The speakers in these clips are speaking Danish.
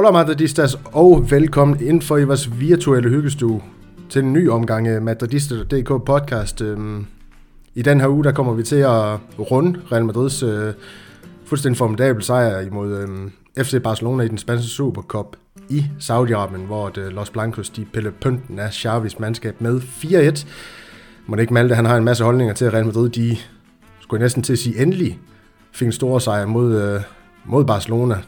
Hola Madridistas, og velkommen ind for i vores virtuelle hyggestue til en ny omgang af Madridista.dk podcast. Øhm, I den her uge, der kommer vi til at runde Real Madrids øh, fuldstændig formidabel sejr imod øhm, FC Barcelona i den spanske Supercup i Saudi-Arabien, hvor det, øh, Los Blancos de pillede pynten af Xavis mandskab med 4-1. Må det ikke Malte, han har en masse holdninger til, at Real Madrid, de skulle næsten til at sige endelig, fik en stor sejr mod, øh, mod Barcelona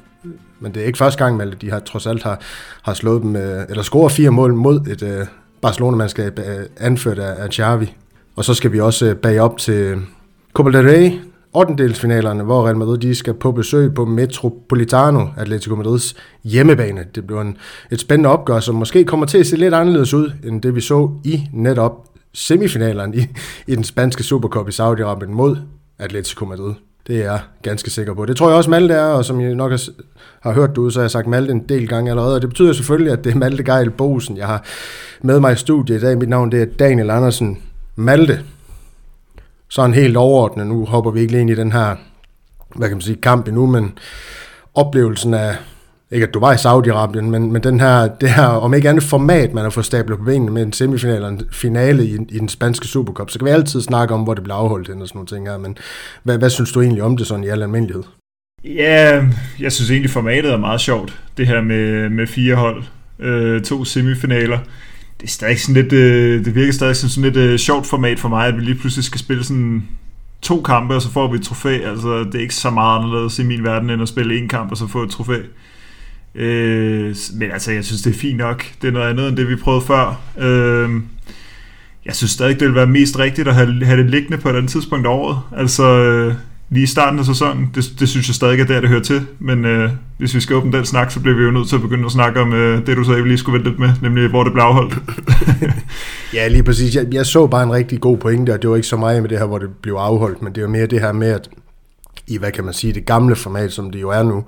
men det er ikke første gang, Malte, de har trods alt har, har slået dem, øh, eller scoret fire mål mod et øh, Barcelona-mandskab øh, anført af, af Xavi. Og så skal vi også øh, bag op til Copa del Rey, 8. hvor Real Madrid de skal på besøg på Metropolitano, Atletico Madrids hjemmebane. Det bliver en, et spændende opgør, som måske kommer til at se lidt anderledes ud, end det vi så i netop semifinalerne i, i den spanske Supercup i Saudi-Arabien mod Atletico Madrid. Det er jeg ganske sikker på. Det tror jeg også Malte er, og som I nok har, har hørt ud, så har jeg sagt Malte en del gange allerede. Og det betyder selvfølgelig, at det er Malte Geil Bosen, jeg har med mig i studiet i dag. Mit navn det er Daniel Andersen Malte. Sådan helt overordnet, nu hopper vi ikke lige ind i den her, hvad kan man sige, kamp endnu, men oplevelsen af ikke at du var i Saudi-Arabien, men, men den her, det her, om ikke andet format, man har fået stablet på benene med en semifinal og en finale i, i den spanske Supercup, så kan vi altid snakke om, hvor det bliver afholdt og sådan nogle ting her, men hvad, hvad synes du egentlig om det sådan i al almindelighed? Ja, jeg synes egentlig formatet er meget sjovt, det her med, med fire hold, øh, to semifinaler. Det er stadig sådan lidt, øh, det virker stadig som sådan lidt øh, sjovt format for mig, at vi lige pludselig skal spille sådan to kampe, og så får vi et trofæ. Altså, det er ikke så meget anderledes i min verden, end at spille en kamp, og så få et trofæ. Øh, men altså, jeg synes, det er fint nok. Det er noget andet, end det vi prøvede før. Øh, jeg synes stadig, det vil være mest rigtigt at have, have det liggende på et andet tidspunkt af året. Altså, øh, lige i starten af sæsonen, det, det synes jeg stadig er der, det hører til. Men øh, hvis vi skal åbne den snak, så bliver vi jo nødt til at begynde at snakke om øh, det, du sagde, vi lige skulle vente lidt med, nemlig hvor det blev afholdt. ja, lige præcis. Jeg, jeg så bare en rigtig god pointe, og det var ikke så meget med det her, hvor det blev afholdt, men det var mere det her med, at i, hvad kan man sige, det gamle format, som det jo er nu,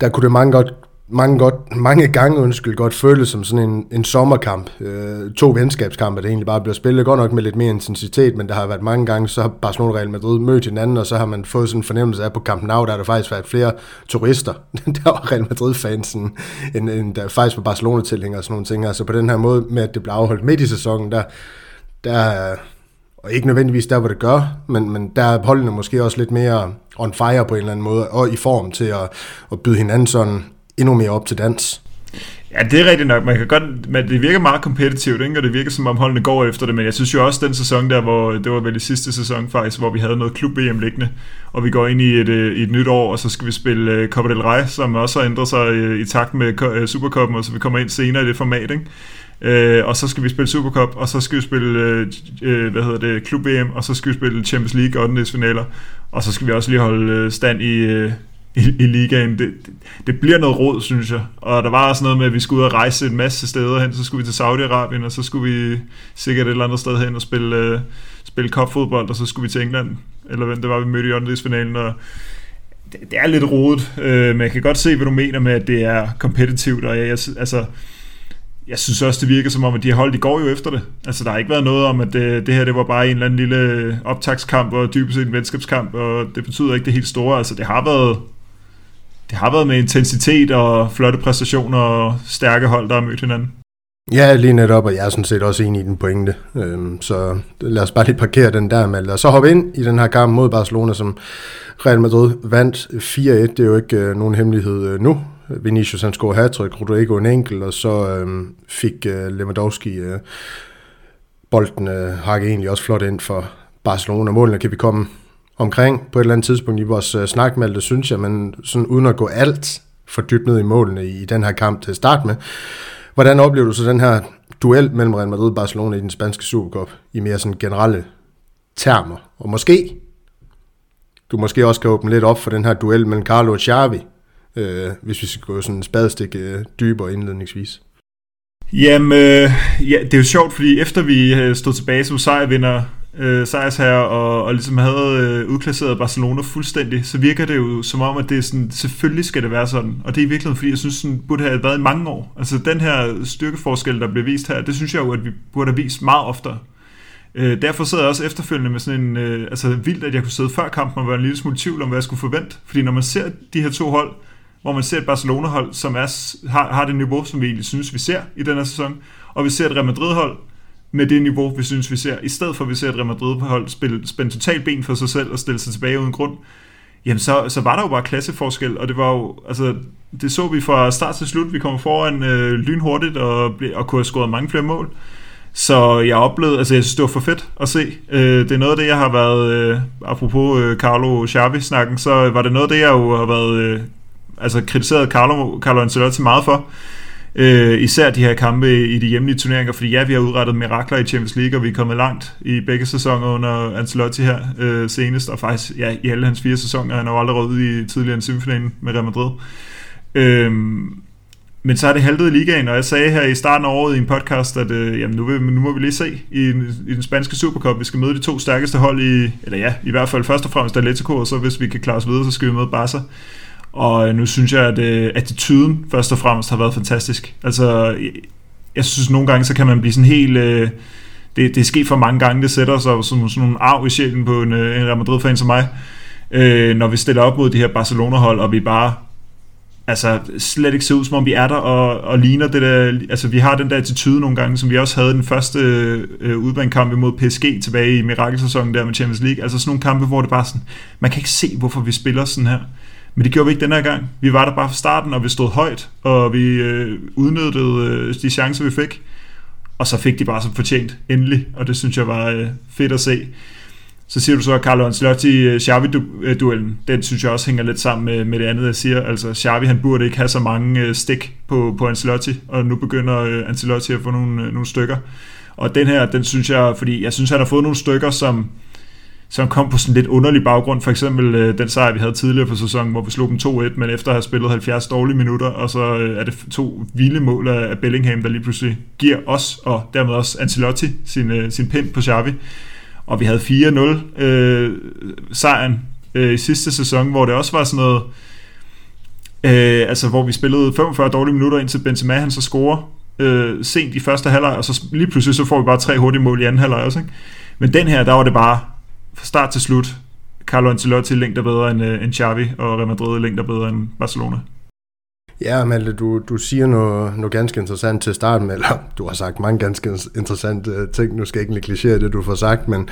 der kunne det mange godt mange, godt, mange gange undskyld, godt føles som sådan en, en sommerkamp. Øh, to venskabskampe, der egentlig bare bliver spillet godt nok med lidt mere intensitet, men der har været mange gange, så har Barcelona og Real Madrid mødt hinanden, og så har man fået sådan en fornemmelse af, at på Camp Nou, der har der faktisk været flere turister. der var Real Madrid-fansen, end, end der faktisk var Barcelona-tilhængere og sådan nogle ting. Altså på den her måde med, at det blev afholdt midt i sæsonen, der, der og ikke nødvendigvis der, hvor det gør, men, men der er holdene måske også lidt mere on fire på en eller anden måde, og i form til at, at byde hinanden sådan endnu mere op til dans. Ja, det er rigtigt nok. Man kan godt, men det virker meget kompetitivt, ikke? og det virker som om holdene går efter det, men jeg synes jo også den sæson der, hvor det var vel i sidste sæson faktisk, hvor vi havde noget klub-VM liggende, og vi går ind i et, øh, i et nyt år, og så skal vi spille uh, Copa del Rey, som også har ændret sig uh, i takt med uh, Supercupen, og så vi kommer ind senere i det format, ikke? Uh, og så skal vi spille Supercup, og så skal vi spille uh, uh, hvad hedder det, Klub-VM, og så skal vi spille Champions League og finaler, og så skal vi også lige holde stand i, uh, i, i ligaen. Det, det, det bliver noget råd, synes jeg. Og der var også noget med, at vi skulle ud og rejse en masse steder hen. Så skulle vi til Saudi-Arabien, og så skulle vi sikkert et eller andet sted hen og spille, uh, spille kopfodbold, og så skulle vi til England. Eller hvem det var, vi mødte i åndedelsfinalen. Og det, det er lidt rodet, uh, men jeg kan godt se, hvad du mener med, at det er kompetitivt. Og jeg, jeg, altså, jeg synes også, det virker som om, at de har holdt, i går jo efter det. Altså, der har ikke været noget om, at det, det her det var bare en eller anden lille optagskamp, og dybest set en venskabskamp, og det betyder ikke det helt store. Altså, det har været det har været med intensitet og flotte præstationer og stærke hold, der har mødt hinanden. Ja, lige netop, og jeg er sådan set også enig i den pointe. Øhm, så lad os bare lige parkere den der, med. Og så hoppe ind i den her kamp mod Barcelona, som Real Madrid vandt 4-1. Det er jo ikke øh, nogen hemmelighed øh, nu. Vinicius han scorede hat-trick, Rodrigo en enkelt, og så øh, fik øh, Lewandowski øh, bolden øh, hakket egentlig også flot ind for Barcelona. Målene kan vi komme omkring på et eller andet tidspunkt i vores øh, uh, snak med det, synes jeg, men sådan uden at gå alt for dybt ned i målene i, i den her kamp til at starte med. Hvordan oplever du så den her duel mellem Real Madrid og Barcelona i den spanske Supercup i mere sådan generelle termer? Og måske, du måske også kan åbne lidt op for den her duel mellem Carlo og Xavi, øh, hvis vi skal gå sådan en spadestik øh, dybere indledningsvis. Jamen, øh, ja, det er jo sjovt, fordi efter vi øh, stod tilbage som sejrvinder øh, sejrsherre og, og ligesom havde øh, udklasseret Barcelona fuldstændig, så virker det jo som om, at det er sådan, selvfølgelig skal det være sådan. Og det er i virkeligheden, fordi jeg synes, sådan burde have været i mange år. Altså den her styrkeforskel, der bliver vist her, det synes jeg jo, at vi burde have vist meget oftere. Øh, derfor sidder jeg også efterfølgende med sådan en, øh, altså vildt, at jeg kunne sidde før kampen og være en lille smule tvivl om, hvad jeg skulle forvente. Fordi når man ser de her to hold, hvor man ser et Barcelona-hold, som er, har, har det niveau, som vi egentlig synes, vi ser i den her sæson, og vi ser et Real Madrid-hold, med det niveau, vi synes, vi ser, i stedet for at vi ser et Real Madrid-hold spille, spænde totalt ben for sig selv og stille sig tilbage uden grund, jamen så, så var der jo bare klasseforskel, og det var jo, altså, det så vi fra start til slut, vi kom foran øh, lynhurtigt og, og kunne have scoret mange flere mål. Så jeg oplevede, altså jeg synes, det var for fedt at se. Øh, det er noget af det, jeg har været, øh, apropos øh, Carlo Xavi-snakken, så var det noget af det, jeg jo har været, øh, altså kritiseret Carlo, Carlo Ancelotti meget for. Øh, især de her kampe i de hjemlige turneringer, fordi ja, vi har udrettet mirakler i Champions League, og vi er kommet langt i begge sæsoner under Ancelotti her øh, senest, og faktisk ja, i alle hans fire sæsoner, han har jo aldrig ude i tidligere en semifinalen med Real Madrid. Øh, men så har det haltet i ligaen, og jeg sagde her i starten af året i en podcast, at øh, jamen nu, vil, nu må vi lige se i, i den spanske Supercup. Vi skal møde de to stærkeste hold i, eller ja, i hvert fald først og fremmest Atletico, og så hvis vi kan klare os videre, så skal vi møde Barca. Og nu synes jeg, at øh, attituden først og fremmest har været fantastisk. Altså, jeg synes nogle gange, så kan man blive sådan helt... Øh, det, det er sket for mange gange, det sætter sig som sådan nogle arv i sjælen på en, øh, en Real Madrid-fan som mig, øh, når vi stiller op mod de her Barcelona-hold, og vi bare altså slet ikke ser ud, som om vi er der og, og ligner det der, altså vi har den der attitude nogle gange, som vi også havde den første øh, udbanekamp imod PSG tilbage i mirakelsæsonen der med Champions League, altså sådan nogle kampe, hvor det bare sådan, man kan ikke se, hvorfor vi spiller sådan her. Men det gjorde vi ikke den her gang. Vi var der bare fra starten, og vi stod højt, og vi øh, udnyttede øh, de chancer, vi fik. Og så fik de bare så fortjent, endelig. Og det synes jeg var øh, fedt at se. Så siger du så, at Carlo Ancelotti øh, Xavi-duellen, øh, den synes jeg også hænger lidt sammen med, med det andet, jeg siger. Altså, Xavi, han burde ikke have så mange øh, stik på, på Ancelotti, og nu begynder øh, Ancelotti at få nogle, øh, nogle stykker. Og den her, den synes jeg, fordi jeg synes, han har fået nogle stykker, som, som kom på sådan lidt underlig baggrund. For eksempel øh, den sejr, vi havde tidligere på sæsonen, hvor vi slog dem 2-1, men efter at have spillet 70 dårlige minutter, og så øh, er det to vilde mål af, Bellingham, der lige pludselig giver os, og dermed også Ancelotti, sin, øh, sin pind på Xavi. Og vi havde 4-0 øh, sejren øh, i sidste sæson, hvor det også var sådan noget, øh, altså hvor vi spillede 45 dårlige minutter, indtil Benzema han så scorer øh, sent i første halvleg, og så lige pludselig så får vi bare tre hurtige mål i anden halvleg også. Ikke? Men den her, der var det bare fra start til slut, Carlo Ancelotti længder bedre end, øh, end Xavi, og Real Madrid længder bedre end Barcelona. Ja, Malte, du, du siger noget, noget ganske interessant til starten, eller du har sagt mange ganske interessante øh, ting, nu skal jeg ikke negligere det, du får sagt, men,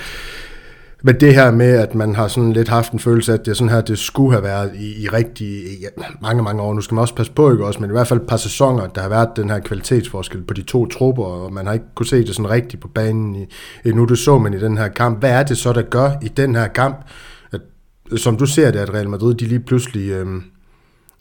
men det her med, at man har sådan lidt haft en følelse af, at det sådan her, det skulle have været i, i rigtig i, mange, mange år. Nu skal man også passe på, ikke også, men i hvert fald et par sæsoner, der har været den her kvalitetsforskel på de to trupper, og man har ikke kunne se det sådan rigtigt på banen i, endnu. det så man i den her kamp. Hvad er det så, der gør i den her kamp, at, som du ser det, at Real Madrid, de lige pludselig... Øh,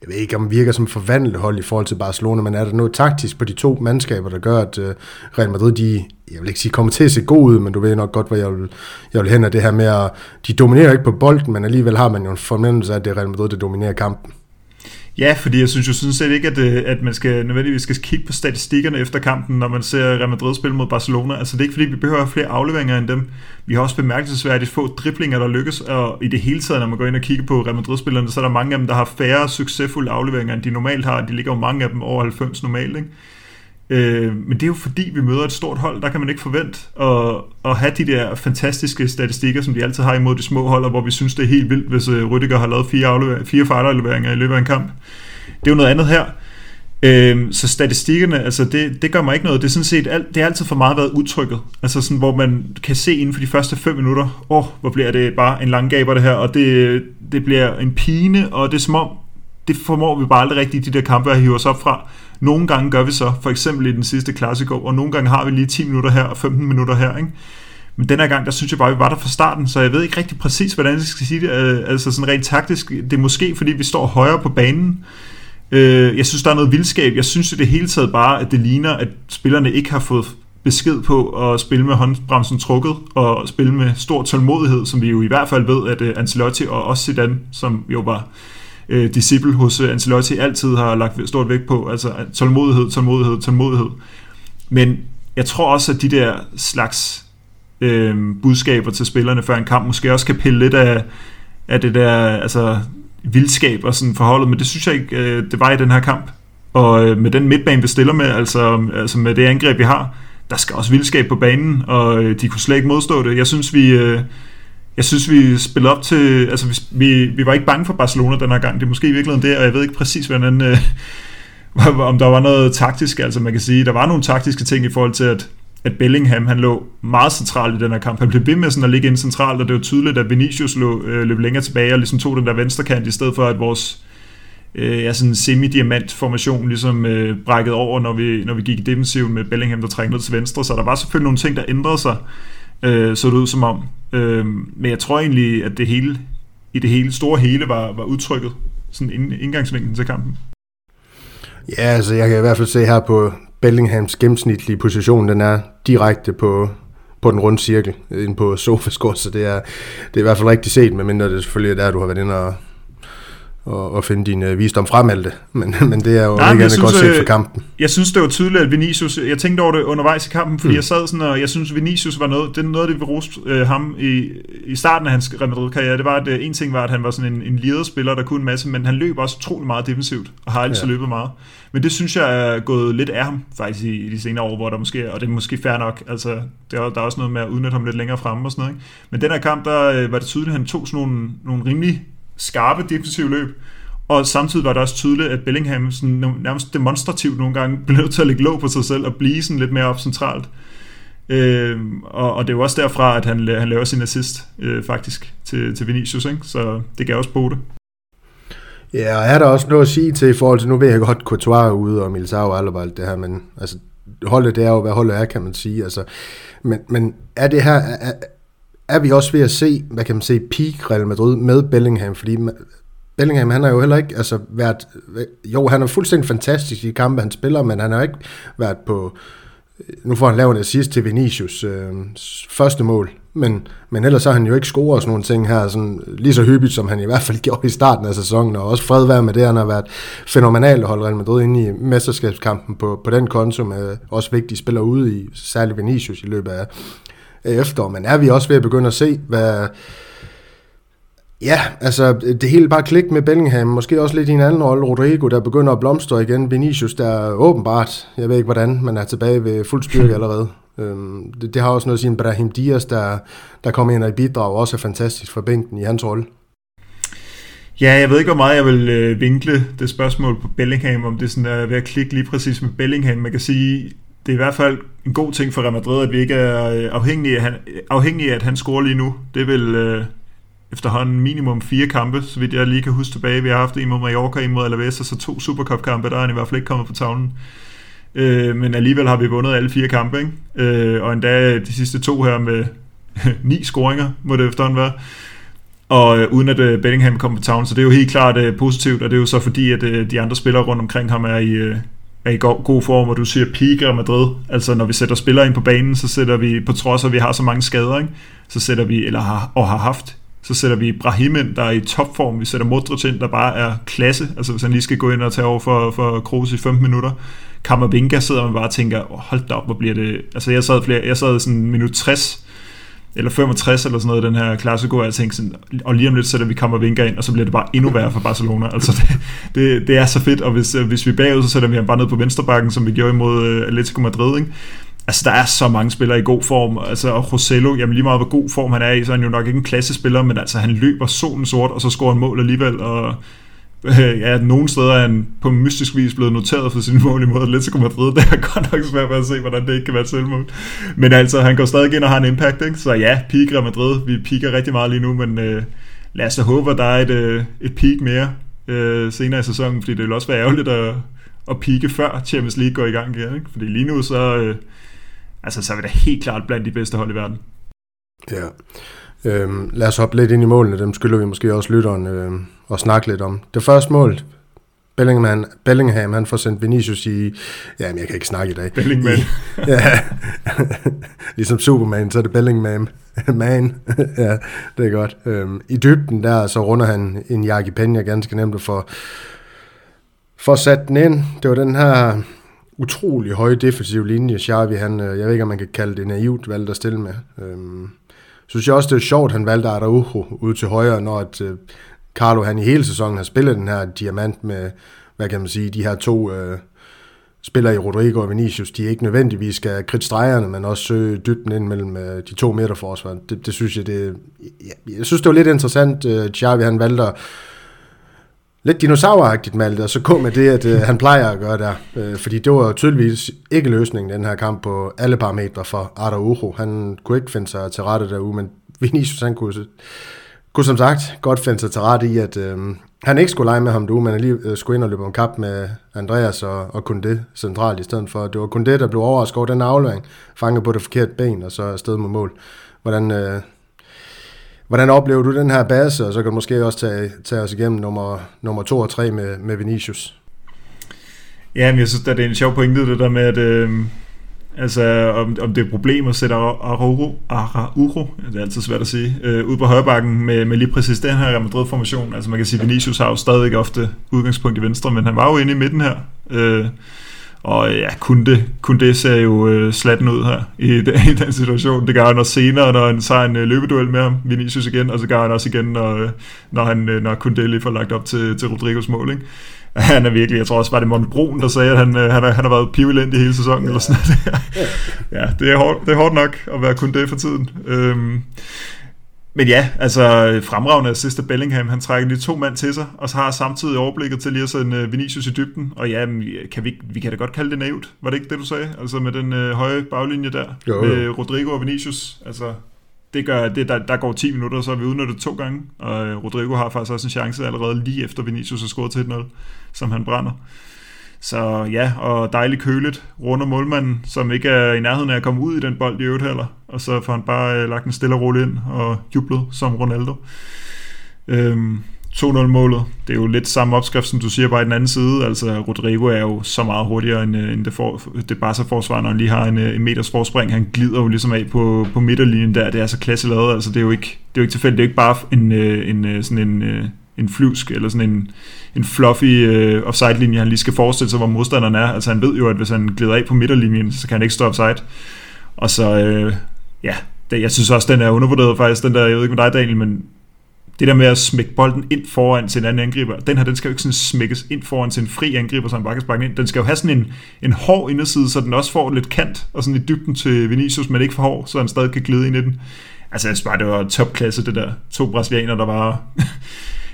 jeg ved ikke, om virker som forvandlet hold i forhold til Barcelona, men er der noget taktisk på de to mandskaber, der gør, at øh, Real Madrid, de, jeg vil ikke sige, kommer til at se god ud, men du ved nok godt, hvor jeg vil, jeg vil hen af det her med, at de dominerer ikke på bolden, men alligevel har man jo en fornemmelse af, at det er Real Madrid, der dominerer kampen. Ja, fordi jeg synes jo sådan set ikke, at, øh, at man skal nødvendigvis skal kigge på statistikkerne efter kampen, når man ser Real Madrid spille mod Barcelona. Altså det er ikke fordi, vi behøver flere afleveringer end dem. Vi har også bemærkelsesværdigt få driblinger, der lykkes, og i det hele taget, når man går ind og kigger på Real Madrid-spillerne, så er der mange af dem, der har færre succesfulde afleveringer, end de normalt har. De ligger jo mange af dem over 90 normalt, ikke? Øh, men det er jo fordi, vi møder et stort hold, der kan man ikke forvente at, at have de der fantastiske statistikker, som de altid har imod de små hold, hvor vi synes, det er helt vildt, hvis øh, Rüdiger har lavet fire, aflever- fire fejlafleveringer i løbet af en kamp. Det er jo noget andet her. Øh, så statistikkerne, altså det, det gør mig ikke noget. Det er sådan set, alt, det er altid for meget været udtrykket. Altså sådan, hvor man kan se inden for de første 5 minutter, åh, oh, hvor bliver det bare en lang gaber det her, og det, det bliver en pine, og det er som om, det formår vi bare aldrig rigtigt i de der kampe at hive os op fra. Nogle gange gør vi så, for eksempel i den sidste klassiko, og nogle gange har vi lige 10 minutter her og 15 minutter her, ikke? Men den her gang, der synes jeg bare, at vi var der fra starten, så jeg ved ikke rigtig præcis, hvordan jeg skal sige det. Øh, altså sådan rent taktisk, det er måske, fordi vi står højere på banen. Øh, jeg synes, der er noget vildskab. Jeg synes i det hele taget bare, at det ligner, at spillerne ikke har fået besked på at spille med håndbremsen trukket og spille med stor tålmodighed, som vi jo i hvert fald ved, at øh, Ancelotti og også Zidane, som jo var øh, disciple hos øh, Ancelotti altid har lagt stort vægt på, altså tålmodighed, tålmodighed, tålmodighed. Men jeg tror også, at de der slags øh, budskaber til spillerne før en kamp. Måske også kan pille lidt af, af det der altså, vildskab og sådan forholdet, men det synes jeg ikke, øh, det var i den her kamp. Og øh, med den midtbane, vi stiller med, altså, altså med det angreb, vi har, der skal også vildskab på banen, og øh, de kunne slet ikke modstå det. Jeg synes, vi... Øh, jeg synes, vi spillede op til... Altså, vi, vi vi var ikke bange for Barcelona den her gang. Det er måske i virkeligheden det, og jeg ved ikke præcis, hvordan, øh, om der var noget taktisk. Altså, man kan sige, der var nogle taktiske ting i forhold til, at, at Bellingham, han lå meget centralt i den her kamp. Han blev ved med sådan at ligge ind centralt, og det var tydeligt, at Vinicius lå, øh, løb længere tilbage og ligesom tog den der venstre kant, i stedet for at vores øh, ja, sådan semi-diamant-formation ligesom øh, brækkede over, når vi, når vi gik i defensiven med Bellingham, der trængte ned til venstre. Så der var selvfølgelig nogle ting, der ændrede sig, øh, så det ud som om. Øh, men jeg tror egentlig, at det hele, i det hele store hele var, var udtrykket, sådan indgangsvinklen til kampen. Ja, altså jeg kan i hvert fald se her på Bellinghams gennemsnitlige position, den er direkte på, på den runde cirkel, inde på sofascore, så det er, det er i hvert fald rigtig set, medmindre det selvfølgelig er der, du har været inde og, og, og finde din uh, visdom frem alt det. Men, men det er jo Nej, ikke andet godt set for øh, kampen. Jeg synes, det var tydeligt, at Vinicius... Jeg tænkte over det undervejs i kampen, fordi mm. jeg sad sådan, og jeg synes, Vinicius var noget... Det er noget, det vi roste uh, ham i, i starten af hans Real Madrid-karriere. Det var, at uh, en ting var, at han var sådan en, en lederspiller, der kunne en masse, men han løb også utrolig meget defensivt, og har altid ja. løbet meget. Men det synes jeg er gået lidt af ham, faktisk, i, i de senere år, hvor der måske... Og det er måske fair nok. Altså, det er, der er også noget med at udnytte ham lidt længere fremme og sådan noget. Ikke? Men den her kamp, der uh, var det tydeligt, at han tog sådan nogle, nogle rimelig skarpe defensive løb, og samtidig var det også tydeligt, at Bellingham sådan, nærmest demonstrativt nogle gange blev nødt til at lægge låg på sig selv og blive sådan lidt mere op centralt. Øh, og, og det er jo også derfra, at han, han laver sin assist øh, faktisk til, til Vinicius, ikke? så det gav også pote. det. Ja, og er der også noget at sige til i forhold til, nu ved jeg godt, Courtois er ude og Militao og alt det her, men altså, holdet det er jo, hvad holdet er, kan man sige. Altså, men, men er det her, er, er vi også ved at se, hvad kan man sige, peak Real Madrid med Bellingham, fordi Bellingham, han har jo heller ikke altså, været... Jo, han er fuldstændig fantastisk i kampe, han spiller, men han har ikke været på... Øh, nu får han lavet en assist til Vinicius øh, første mål, men, men ellers har han jo ikke scoret sådan nogle ting her, sådan, lige så hyppigt, som han i hvert fald gjorde i starten af sæsonen, og også fred være med det, han har været fænomenal at holde Real Madrid inde i mesterskabskampen på, på den konto, med også vigtige spillere ude i, særligt Vinicius i løbet af, af efterår. Men er vi også ved at begynde at se, hvad, Ja, altså det hele bare klik med Bellingham, måske også lidt i en anden rolle, Rodrigo, der begynder at blomstre igen, Vinicius, der åbenbart, jeg ved ikke hvordan, men er tilbage ved fuld styrke allerede. Øhm, det, det, har også noget at sige, Brahim Diaz, der, der kommer ind og i bidrag, også er fantastisk for bænken i hans rolle. Ja, jeg ved ikke, hvor meget jeg vil øh, vinkle det spørgsmål på Bellingham, om det sådan er ved at klikke lige præcis med Bellingham. Man kan sige, det er i hvert fald en god ting for Real Madrid, at vi ikke er øh, afhængige af, han, afhængige af at han scorer lige nu. Det vil, øh, efterhånden minimum fire kampe, så vidt jeg lige kan huske tilbage. Vi har haft en mod Mallorca, en mod Alaves, og så to Supercup-kampe, der er han i hvert fald ikke kommet på tavlen. Øh, men alligevel har vi vundet alle fire kampe, ikke? Øh, og endda de sidste to her med ni scoringer, må det efterhånden være. Og øh, uden at øh, Bellingham kommer på tavlen, så det er jo helt klart øh, positivt, og det er jo så fordi, at øh, de andre spillere rundt omkring ham er i, øh, er i go- god form, og du siger peak Madrid. Altså når vi sætter spillere ind på banen, så sætter vi, på trods af at vi har så mange skader, ikke? så sætter vi, eller har, og har haft så sætter vi Brahim ind, der er i topform. Vi sætter Modric ind, der bare er klasse. Altså hvis han lige skal gå ind og tage over for, for Kroos i 15 minutter. Kammervinga sidder man bare og tænker, oh, hold da op, hvor bliver det... Altså jeg sad, flere, jeg sad sådan minut 60, eller 65 eller sådan noget, den her klassiko, og jeg tænkte sådan, og lige om lidt sætter vi Kammervinga ind, og så bliver det bare endnu værre for Barcelona. Altså det, det, det er så fedt, og hvis, øh, hvis vi er bagud, så sætter vi ham bare ned på venstrebakken, som vi gjorde imod øh, Atletico Madrid, ikke? Altså, der er så mange spillere i god form. Altså, og Rosello, jamen lige meget hvor god form han er i, så er han jo nok ikke en klassespiller, men altså, han løber solen sort, og så scorer han mål alligevel, og ja, nogle steder er han på mystisk vis blevet noteret for sin mål imod Atletico Madrid. Det er godt nok svært at se, hvordan det ikke kan være et selvmål. Men altså, han går stadig ind og har en impact, ikke? Så ja, peaker Madrid. Vi piker rigtig meget lige nu, men øh, lad os da håbe, at der er et, øh, et peak mere øh, senere i sæsonen, fordi det vil også være ærgerligt at, at pike før Champions League går i gang igen, ikke? Fordi lige nu så... Øh, altså så er vi da helt klart blandt de bedste hold i verden. Ja. Øhm, lad os hoppe lidt ind i målene, dem skylder vi måske også lytteren øh, at snakke lidt om. Det første mål, Bellingham, Bellingham han får sendt Vinicius i... Jamen, jeg kan ikke snakke i dag. Bellingham. ja, ligesom Superman, så er det Bellingham. Man, ja, det er godt. Øhm, I dybden der, så runder han en Jaki Peña ganske nemt for, for at sætte den ind. Det var den her utrolig høje defensive linje, Xavi, han, øh, jeg ved ikke, om man kan kalde det naivt, valgte at stille med. Øhm, synes jeg også, det er sjovt, han valgte Araujo ud til højre, når at, øh, Carlo han i hele sæsonen har spillet den her diamant med, hvad kan man sige, de her to øh, spillere i Rodrigo og Vinicius, de ikke nødvendigvis skal kridte stregerne, men også søge dybden ind mellem øh, de to midterforsvar. Det, det synes jeg, det, jeg, jeg synes, det var lidt interessant, øh, Xavi han valgte at lidt dinosauragtigt med og så kom med det, at øh, han plejer at gøre der. Øh, fordi det var tydeligvis ikke løsningen den her kamp på alle parametre for Araujo. Han kunne ikke finde sig til rette derude, men Vinicius han kunne, kunne som sagt godt finde sig til rette i, at øh, han ikke skulle lege med ham derude, men lige øh, skulle ind og løbe om kap med Andreas og, og Kunde centralt i stedet for. Det var Kunde, der blev overrasket over den aflevering. Fanget på det forkerte ben, og så afsted mod mål. Hvordan, øh, Hvordan oplever du den her base, og så kan du måske også tage, tage os igennem nummer, nummer 2 og 3 med, med Vinicius? Ja, men jeg synes, at det er en sjov pointe, det der med, at øh, altså, om, om det er et problem at sætte Araujo, Araujo det er altid svært at sige, øh, ud på højrebakken med, med lige præcis den her Real Madrid-formation. Altså man kan sige, at Vinicius har jo stadig ofte udgangspunkt i venstre, men han var jo inde i midten her. Øh, og øh, ja, kun det, kun det ser jo øh, slatten ud her i, den, i den situation. Det gør han også senere, når han tager en øh, løbeduel med ham, Vinicius igen, og så gør han også igen, når, øh, når, han, øh, når Kunde lige får lagt op til, til Rodrigos mål. Ikke? Han er virkelig, jeg tror også, var det Monte Brun, der sagde, at han, øh, han, har, han har været pivelent i hele sæsonen, ja. eller sådan noget. ja, det er, hårdt, det er hårdt nok at være kun det for tiden. Øhm, men ja, altså fremragende assist af Bellingham, han trækker lige to mand til sig, og så har samtidig overblikket til lige at sende øh, Vinicius i dybden, og ja, kan vi, vi kan da godt kalde det naivt, var det ikke det, du sagde? Altså med den øh, høje baglinje der, jo, jo. med Rodrigo og Vinicius, altså det gør, det, der, der går 10 minutter, så har vi udnyttet to gange, og øh, Rodrigo har faktisk også en chance allerede lige efter Vinicius har scoret til 1-0, som han brænder. Så ja, og dejligt køligt runder målmanden, som ikke er i nærheden af at komme ud i den bold i øvrigt heller. Og så får han bare øh, lagt en stille og ind og jublet som Ronaldo. Øhm, 2-0-målet, det er jo lidt samme opskrift, som du siger, bare i den anden side. Altså, Rodrigo er jo så meget hurtigere end, øh, end det, for, det Barca-forsvar, når han lige har en, øh, en meters forspring. Han glider jo ligesom af på, på midterlinjen der. Det er så klasse lavet. Altså, det er jo ikke, det er jo ikke tilfældigt. Det er ikke bare en, øh, en, en, sådan en, en flyvsk, eller sådan en, en fluffy øh, offside-linje, han lige skal forestille sig, hvor modstanderen er. Altså han ved jo, at hvis han glider af på midterlinjen, så kan han ikke stå offside. Og så, øh, ja, det, jeg synes også, den er undervurderet faktisk, den der, jeg ved ikke med dig, Daniel, men det der med at smække bolden ind foran til en anden angriber, den her, den skal jo ikke sådan smækkes ind foran til en fri angriber, som bare kan sparke ind. Den skal jo have sådan en, en hård inderside, så den også får lidt kant, og sådan i dybden til Vinicius, men ikke for hård, så han stadig kan glide ind i den. Altså, jeg synes bare, det var topklasse, det der. To brasilianer, der var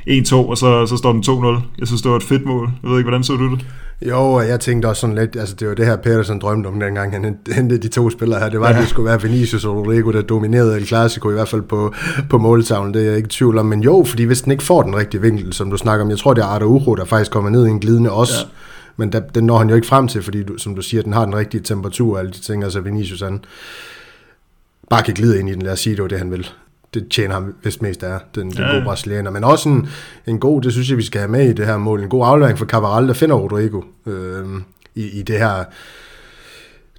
1-2, og så, så står den 2-0. Jeg synes, det var et fedt mål. Jeg ved ikke, hvordan så du det? Jo, jeg tænkte også sådan lidt, altså det var det her Pedersen drømte om dengang han hentede de to spillere her. Det var, ja. at det skulle være Vinicius og Rodrigo, der dominerede El Clasico, i hvert fald på, på måltavlen. Det er jeg ikke i tvivl om. Men jo, fordi hvis den ikke får den rigtige vinkel, som du snakker om, jeg tror, det er Araujo, der faktisk kommer ned i en glidende også. Ja. Men der, den når han jo ikke frem til, fordi du, som du siger, den har den rigtige temperatur og alle de ting. Altså Vinicius, han bare kan glide ind i den. Lad os sige, det var det, han vil det tjener ham vist mest af, den, den ja. gode brasilianer. Men også en, en god, det synes jeg, vi skal have med i det her mål, en god aflevering for Cabral, der finder Rodrigo øh, i, i det her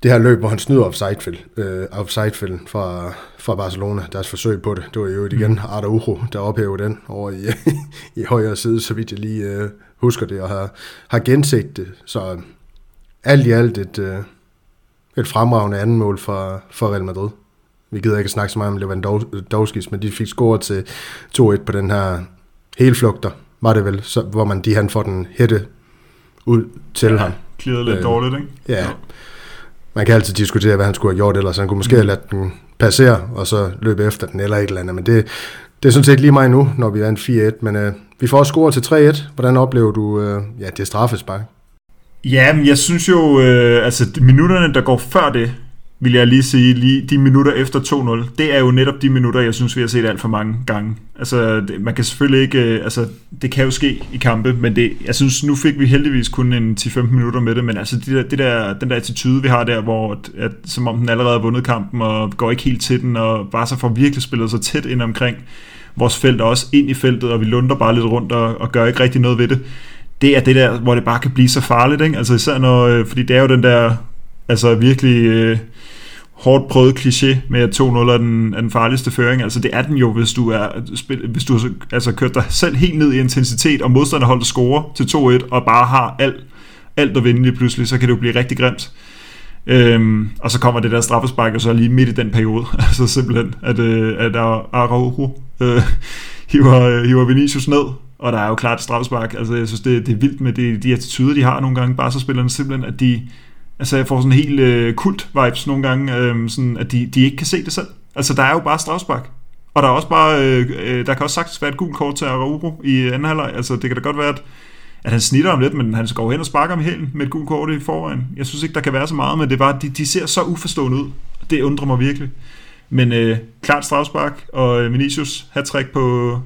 det her løb, hvor han snyder offside øh, offside fra, fra Barcelona, deres forsøg på det. Det var jo igen mm. Araujo, der ophævede den over i, i højre side, så vidt jeg lige øh, husker det, og har, har genset det. Så alt i alt et, øh, et fremragende anden mål for, for Real Madrid. Vi gider ikke snakke så meget om Lewandowskis, men de fik scoret til 2-1 på den her helflugter, var det vel, så, hvor man de han får den hætte ud til ja, ham. Klirrede lidt øh, dårligt, ikke? Ja. Man kan altid diskutere, hvad han skulle have gjort, eller så han kunne måske mm. have ladet den passere, og så løbe efter den, eller et eller andet, men det, det er sådan set lige mig nu, når vi er en 4-1, men øh, vi får også scoret til 3-1. Hvordan oplever du, øh, ja, det straffespark? Ja, men jeg synes jo, øh, altså minutterne, der går før det, vil jeg lige sige, lige de minutter efter 2-0, det er jo netop de minutter, jeg synes, vi har set alt for mange gange. Altså, det, man kan selvfølgelig ikke, øh, altså, det kan jo ske i kampe, men det, jeg synes, nu fik vi heldigvis kun en 10-15 minutter med det, men altså, det der, det der, den der attitude, vi har der, hvor, at, at, som om den allerede har vundet kampen, og går ikke helt til den, og bare så får virkelig spillet sig tæt ind omkring vores felt, og også ind i feltet, og vi lunder bare lidt rundt, og, og gør ikke rigtig noget ved det. Det er det der, hvor det bare kan blive så farligt, ikke? Altså især når, øh, fordi det er jo den der, altså virkelig... Øh, hårdt prøvet kliché med, at 2-0 er den, er den farligste føring. Altså det er den jo, hvis du, er, hvis du altså, kørt dig selv helt ned i intensitet, og modstanderholdet score til 2-1, og bare har alt, alt at vinde lige pludselig, så kan det jo blive rigtig grimt. Øhm, og så kommer det der straffespark, og så lige midt i den periode, altså simpelthen, at, øh, at Araujo øh, hiver, øh, hiver Vinicius ned, og der er jo klart straffespark. Altså, jeg synes, det, det er vildt med de, de attityder, de har nogle gange, bare så spillerne simpelthen, at de, altså jeg får sådan helt øh, kult-vibes nogle gange, øh, sådan, at de, de ikke kan se det selv. Altså, der er jo bare strafspark. Og der er også bare, øh, øh, der kan også sagtens være et gult kort til Araujo i anden halvleg. Altså, det kan da godt være, at, at han snitter om lidt, men han går hen og sparker om hælen med et gult kort i forvejen. Jeg synes ikke, der kan være så meget, men det er bare, de, de ser så uforstående ud. Det undrer mig virkelig. Men øh, klart strafspark, og øh, Vinicius hat på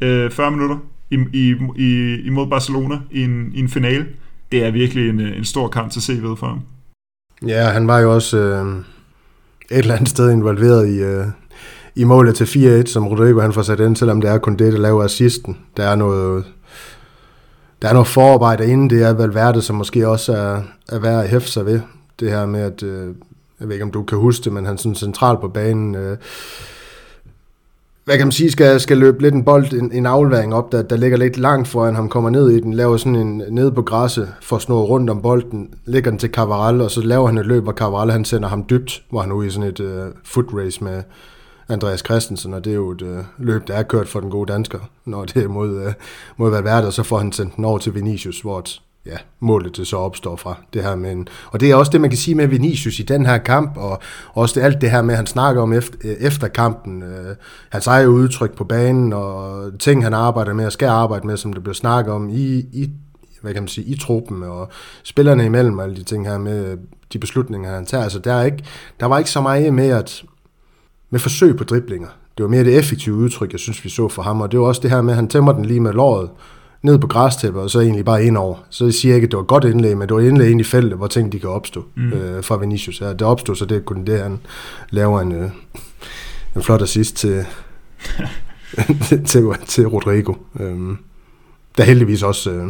øh, 40 minutter i, i, i, imod Barcelona i en, i en finale. Det er virkelig en, øh, en stor kamp til CV'et for ham. Ja, han var jo også øh, et eller andet sted involveret i, øh, i målet til 4-1, som Rodrigo han får sat ind, selvom det er kun det, der laver assisten. Der er noget, der er noget forarbejde inden det er Valverde, som måske også er, er værd at hæfte sig ved. Det her med, at, øh, jeg ved ikke om du kan huske det, men han er sådan central på banen, øh, hvad kan man sige, skal, skal løbe lidt en bold, en, en aflevering op, der, der ligger lidt langt foran ham, kommer ned i den, laver sådan en ned på græsset, får snor rundt om bolden, lægger den til Cavaral, og så laver han et løb, og Cavaral han sender ham dybt, hvor han er ude i sådan et uh, foot race med Andreas Christensen, og det er jo et uh, løb, der er kørt for den gode dansker, når det er mod, uh, mod Valverde, og så får han sendt den over til Vinicius, hvor et, ja, målet det så opstår fra. Det her med en, og det er også det, man kan sige med Vinicius i den her kamp, og også det, alt det her med, han snakker om efter, øh, efter kampen, øh, hans eget udtryk på banen, og ting, han arbejder med og skal arbejde med, som det bliver snakket om i, i hvad kan man sige, i truppen, og spillerne imellem, og alle de ting her med de beslutninger, han tager. Altså, der, er ikke, der var ikke så meget med, at, med forsøg på driblinger. Det var mere det effektive udtryk, jeg synes, vi så for ham, og det var også det her med, at han tæmmer den lige med låret, ned på græstæppet, og så egentlig bare ind over. Så jeg siger ikke, at det var godt indlæg, men det var indlæg ind i feltet, hvor ting de kan opstå mm. øh, fra Vinicius. Ja, det opstod, så det kunne det, han laver en, øh, en flot assist til, til, til Rodrigo. Øh, der heldigvis også, øh,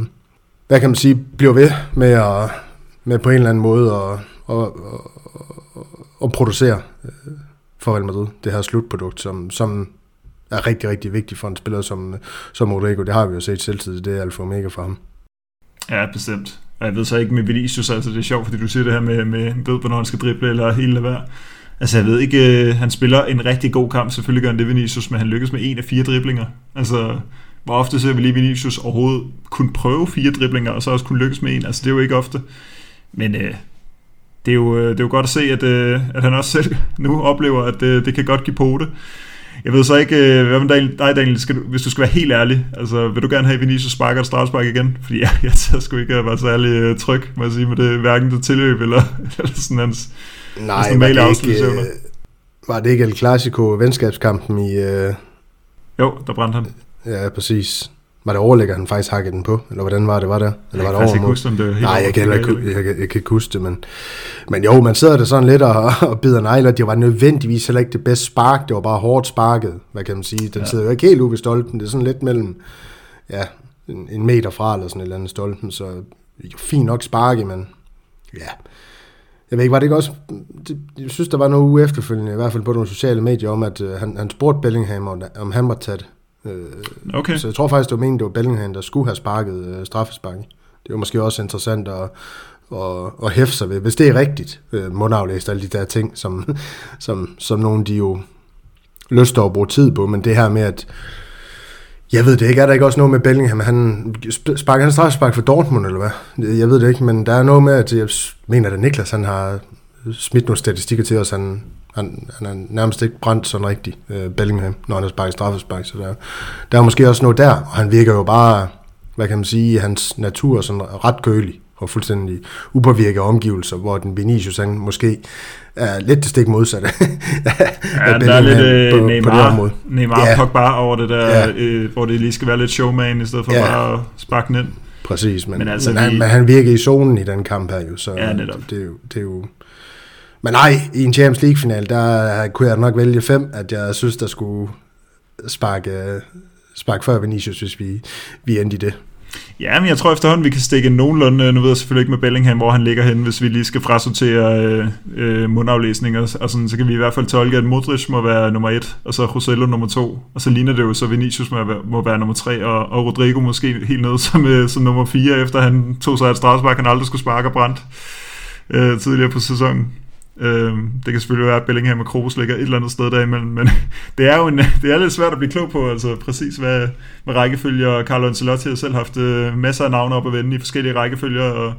hvad kan man sige, bliver ved med at med på en eller anden måde at, at, at, at, at producere øh, for Real Madrid, det her slutprodukt, som, som er rigtig, rigtig vigtig for en spiller som, som Rodrigo. Det har vi jo set selvtid, det er alfa mega for ham. Ja, bestemt. Og jeg ved så ikke med Vinicius, altså det er sjovt, fordi du siger det her med, med ved, hvornår han skal drible eller hele lade være. Altså jeg ved ikke, øh, han spiller en rigtig god kamp, selvfølgelig gør han det Vinicius, men han lykkes med en af fire driblinger. Altså, hvor ofte ser vi lige Vinicius overhovedet kunne prøve fire driblinger, og så også kunne lykkes med en. Altså det er jo ikke ofte. Men øh, det, er jo, øh, det er jo godt at se, at, øh, at han også selv nu oplever, at øh, det kan godt give på det. Jeg ved så ikke, øh, hvad med dig, Daniel, skal du, hvis du skal være helt ærlig, altså vil du gerne have Vinicius sparker og strafspark igen? Fordi jeg, jeg tager sgu ikke at være særlig øh, tryg, må jeg sige, med det, hverken det tilløb eller, eller sådan hans, Nej, hans normale det, ikke, øh, var det ikke El Clasico venskabskampen i... Øh... Jo, der brændte han. Ja, præcis. Var det overlægger, han faktisk hakkede den på? Eller hvordan var det, var der? Eller var det jeg kan ikke huske, om det var helt Nej, jeg kan, ikke, jeg, jeg, jeg, kan ikke huske det, men, men jo, man sidder der sådan lidt og, og bider negler. Det var nødvendigvis heller ikke det bedste spark, det var bare hårdt sparket, hvad kan man sige. Den ja. sidder jo ikke helt ude ved stolpen, det er sådan lidt mellem, ja, en, en meter fra, eller sådan et eller andet stolpen, så fint nok sparket, men ja, jeg ved ikke, var det ikke også... Det, jeg synes, der var noget uge efterfølgende, i hvert fald på nogle sociale medier, om at uh, han, han spurgte Bellingham, om, om han var taget Øh, okay. Så jeg tror faktisk, det var meningen, det var Bellingham, der skulle have sparket øh, straffespark. Det var måske også interessant at, at, at hæfte sig ved, hvis det er rigtigt, øh, mundaflæst alle de der ting, som, som, som nogen de jo lyst at bruge tid på, men det her med, at jeg ved det ikke, er der ikke også noget med Bellingham, han sparker han straffespark for Dortmund, eller hvad? Jeg ved det ikke, men der er noget med, at jeg mener, at Niklas han har smidt nogle statistikker til os, han, han, han er nærmest ikke brændt sådan rigtig, uh, Bellingham, når han har sparket straffespark. Så der, der er måske også noget der, og han virker jo bare, hvad kan man sige, hans natur sådan ret kølig og fuldstændig upåvirket omgivelser, hvor den Vinicius han måske er lidt det stik modsatte. ja, der er lidt øh, på, Neymar, på det Neymar ja. Pogba over det der, ja. øh, hvor det lige skal være lidt showman, i stedet for ja. bare at sparke den ind. Præcis, men, men, altså, men, han, men han virker i zonen i den kamp her jo, så ja, netop. Det, er jo, det er jo men nej, i en Champions League-final, der øh, kunne jeg nok vælge fem, at jeg synes, der skulle sparke, øh, sparke før Vinicius, hvis vi, vi endte i det. Ja, men jeg tror efterhånden, vi kan stikke nogenlunde, nu ved jeg selvfølgelig ikke med Bellingham, hvor han ligger henne, hvis vi lige skal frasortere øh, øh, mundaflæsninger, og, sådan, så kan vi i hvert fald tolke, at Modric må være nummer et, og så Rosello nummer to, og så ligner det jo, så Vinicius må være, må være nummer tre, og, og Rodrigo måske helt nede som, øh, som nummer fire, efter han tog sig et strafspark, han aldrig skulle sparke og brændt øh, tidligere på sæsonen. Øh, det kan selvfølgelig være, at Bellingham og Kroos ligger et eller andet sted derimellem, men det er jo en, det er lidt svært at blive klog på, altså præcis hvad, hvad rækkefølger, og Carlo Ancelotti har selv haft øh, masser af navne op at vende i forskellige rækkefølger, og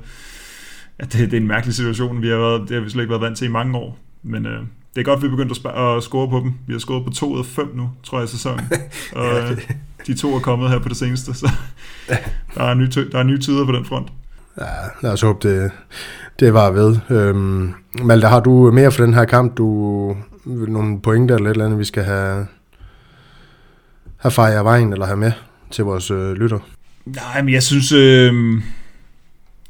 ja, det, det er en mærkelig situation, vi har været, det har vi slet ikke været vant til i mange år, men øh, det er godt, at vi er begyndt at, sp- at score på dem. Vi har scoret på to ud af fem nu, tror jeg, i sæsonen. Og ja, det... de to er kommet her på det seneste, så der er nye, der er nye tider på den front. Ja, lad os håbe, det, det var ved. Øhm, Malte, har du mere for den her kamp? Du nogle pointer eller et eller andet, vi skal have, have fejret af vejen, eller have med til vores øh, lytter? Nej, men jeg synes... Øh,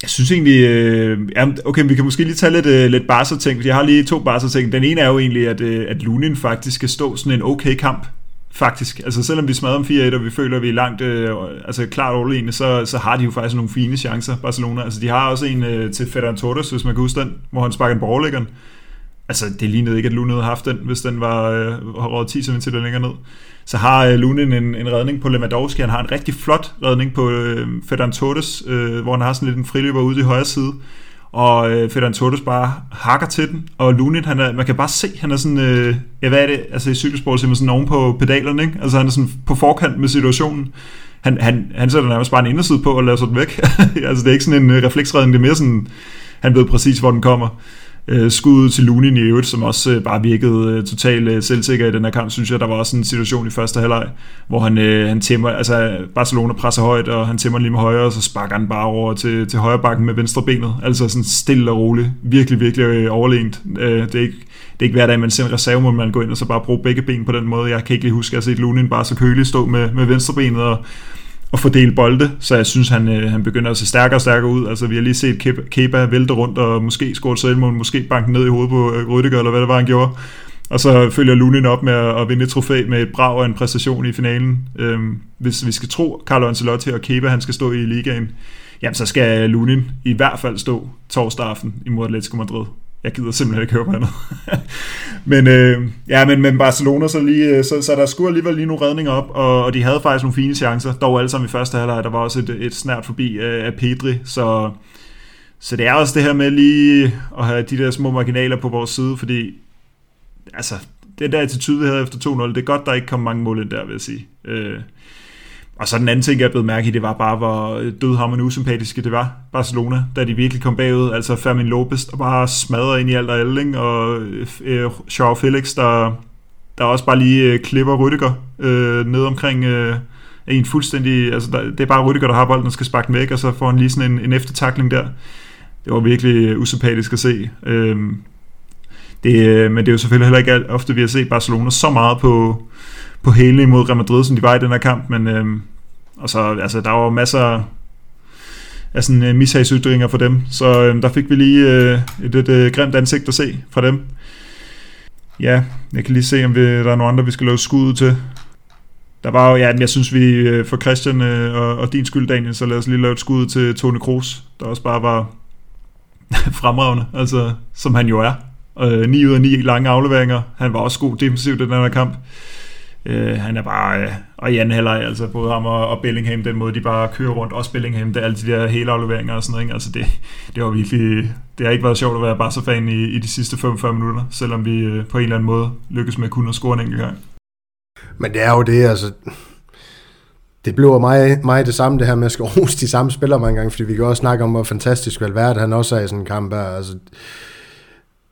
jeg synes egentlig... Øh, okay, vi kan måske lige tage lidt, øh, lidt barser-ting, fordi jeg har lige to barser-ting. Den ene er jo egentlig, at, øh, at Lunin faktisk skal stå sådan en okay kamp faktisk. Altså selvom vi smadrer om 4-1, og vi føler, at vi er langt, øh, altså klart overlegne, så, så har de jo faktisk nogle fine chancer, Barcelona. Altså de har også en øh, til Ferran Torres, hvis man kan huske den, hvor han sparker en borgerlæggeren. Altså det lignede ikke, at Lune havde haft den, hvis den var øh, råd 10 cm længere ned. Så har øh, Lune en, en redning på Lewandowski, han har en rigtig flot redning på øh, Ferran Torres, øh, hvor han har sådan lidt en friløber ude i højre side og øh, Ferdinand Torres bare hakker til den, og Lunin, han er, man kan bare se, han er sådan, øh, ja hvad er det, altså i cykelsport simpelthen sådan oven på pedalerne, ikke? altså han er sådan på forkant med situationen, han, han, han sætter nærmest bare en inderside på og lader sig den væk, altså det er ikke sådan en øh, refleksredning, det er mere sådan, han ved præcis, hvor den kommer øh, skud til Lunin i øvrigt, som også øh, bare virkede øh, totalt øh, selvsikker i den her kamp, synes jeg. Der var også en situation i første halvleg, hvor han, øh, han tæmmer, altså Barcelona presser højt, og han tæmmer lige med højre, og så sparker han bare over til, til højre bakken med venstre benet. Altså sådan stille og roligt. Virkelig, virkelig øh, overlegent. Øh, det er ikke, det er ikke hver dag, man ser en reserve, man går ind og så bare bruge begge ben på den måde. Jeg kan ikke lige huske, at jeg har set Lunin bare så kølig stå med, med venstre benet og at fordele bolde, så jeg synes, han, øh, han begynder at se stærkere og stærkere ud. Altså, vi har lige set Kepa vælte rundt og måske score et selvmål, måske banke ned i hovedet på øh, Rüdiger, eller hvad det var, han gjorde. Og så følger Lunin op med at, at vinde et trofæ med et brag og en præstation i finalen. Øhm, hvis vi skal tro Carlo Ancelotti og Kepa, han skal stå i ligaen, jamen så skal Lunin i hvert fald stå torsdag aften imod Atletico Madrid jeg gider simpelthen ikke høre på andet. men, øh, ja, men, men Barcelona, så, lige, øh, så, så der skulle alligevel lige nogle redninger op, og, og de havde faktisk nogle fine chancer, dog alle sammen i første halvleg, der var også et, et snært forbi af, af Pedri, så, så det er også det her med lige at have de der små marginaler på vores side, fordi altså, den der attitude, vi havde efter 2-0, det er godt, der ikke kom mange mål ind der, vil jeg sige. Øh, og så den anden ting, jeg er blevet mærke i, det var bare, hvor dødhammerne usympatiske det var, Barcelona, da de virkelig kom bagud. Altså Fermin Lopez, der bare smadrer ind i alt og alle, ikke? og øh, Joao Felix, der, der også bare lige øh, klipper Rüdiger øh, ned omkring øh, en fuldstændig... Altså der, det er bare Rüdiger, der har bolden og skal sparke den væk, og så får han lige sådan en, en eftertakling der. Det var virkelig øh, usympatisk at se. Øh, det, øh, men det er jo selvfølgelig heller ikke ofte, vi har set Barcelona så meget på, på hele imod Real Madrid, som de var i den her kamp, men øh, og så, altså, der var masser af sådan øh, mishagsytringer for dem, så øh, der fik vi lige øh, et lidt øh, grimt ansigt at se fra dem. Ja, jeg kan lige se, om vi, der er nogle andre, vi skal lave skud til. Der var jo, ja, jeg synes vi øh, for Christian øh, og, og din skyld, Daniel, så lad os lige lave et skud til Tony Kroos, der også bare var fremragende, altså, som han jo er. Øh, 9 ud af 9 lange afleveringer. Han var også god defensivt i den her kamp. Øh, han er bare, øh, og i anden halvleg, altså både ham og, og Bellingham, den måde de bare kører rundt, også Bellingham, det er alle de der hele afleveringer og sådan noget, ikke? altså det, det var virkelig, det har ikke været sjovt at være Barca-fan i, i de sidste 45 minutter, selvom vi øh, på en eller anden måde lykkes med kun at score en enkelt gang. Men det er jo det, altså, det blev meget, meget det samme, det her med at skal rose de samme spillere mange gange, fordi vi kan også snakke om, hvor fantastisk Valverde han også er i sådan en kamp her. Altså,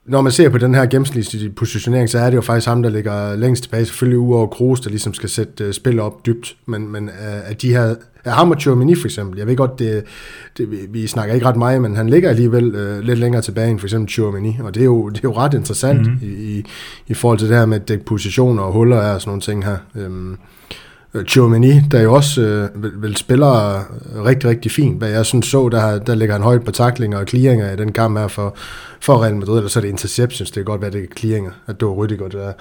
når man ser på den her gennemsnitlige positionering, så er det jo faktisk ham, der ligger længst tilbage. Selvfølgelig uover Kroos, der ligesom skal sætte uh, spil op dybt. Men, men uh, at de her... Er ham og Chomini for eksempel, jeg ved godt, det, det, vi snakker ikke ret meget, men han ligger alligevel uh, lidt længere tilbage end for eksempel Chomini, og det er jo, det er jo ret interessant mm-hmm. i, i, i forhold til det her med dække positioner og huller og sådan nogle ting her. Um, Øh, Chomini, der jo også øh, vil, vil spiller øh, rigtig, rigtig fint. Hvad jeg synes så, der, der ligger han højt på taklinger og clearinger i den kamp her for, for Real Madrid, eller så er det interceptions, det kan godt være, det er clearinger, at det var Rüdiger, der,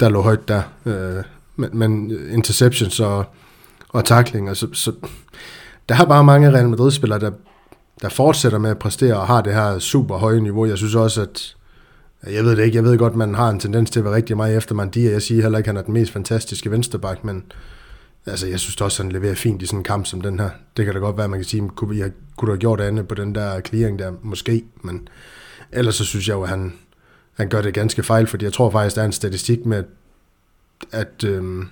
der lå højt der. Øh, men, men interceptions og, og taklinger, så, så der er bare mange Real Madrid-spillere, der, der fortsætter med at præstere og har det her super høje niveau. Jeg synes også, at jeg ved det ikke, jeg ved godt, man har en tendens til at være rigtig meget efter Mandia. Jeg siger heller ikke, at han er den mest fantastiske vensterbak, men altså, jeg synes også, han leverer fint i sådan en kamp som den her. Det kan da godt være, man kan sige, kunne, vi have, kunne du have gjort andet på den der clearing der? Måske, men ellers så synes jeg jo, at han, han gør det ganske fejl, fordi jeg tror faktisk, der er en statistik med, at, øhm,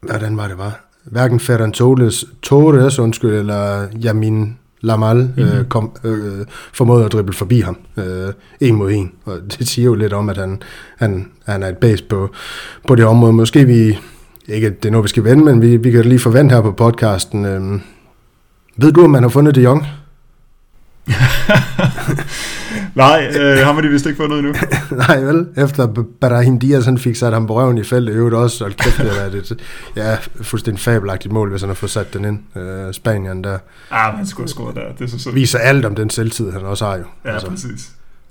hvordan var det var? Hverken Ferran Torres, Torres undskyld, eller Jamin Lamal mm-hmm. øh, kom, øh, formåede at drible forbi ham øh, en mod en. Og det siger jo lidt om, at han, han, han er et base på, på det område. Måske vi, ikke det er noget, vi skal vende, men vi, vi kan lige forvente her på podcasten. Øh, ved du, om man har fundet det Jong? Nej, øh, ham har de vist ikke fundet endnu. Nej, vel? Efter Barahim Diaz han fik sat ham på røven i feltet, øvrigt også, og kæft, det er et ja, fuldstændig fabelagtigt mål, hvis han har fået sat den ind. Øh, Spanien der. Ah, han skulle have scoret der. Det er så sådan. Viser alt om den selvtid, han også har jo. Ja, altså, præcis.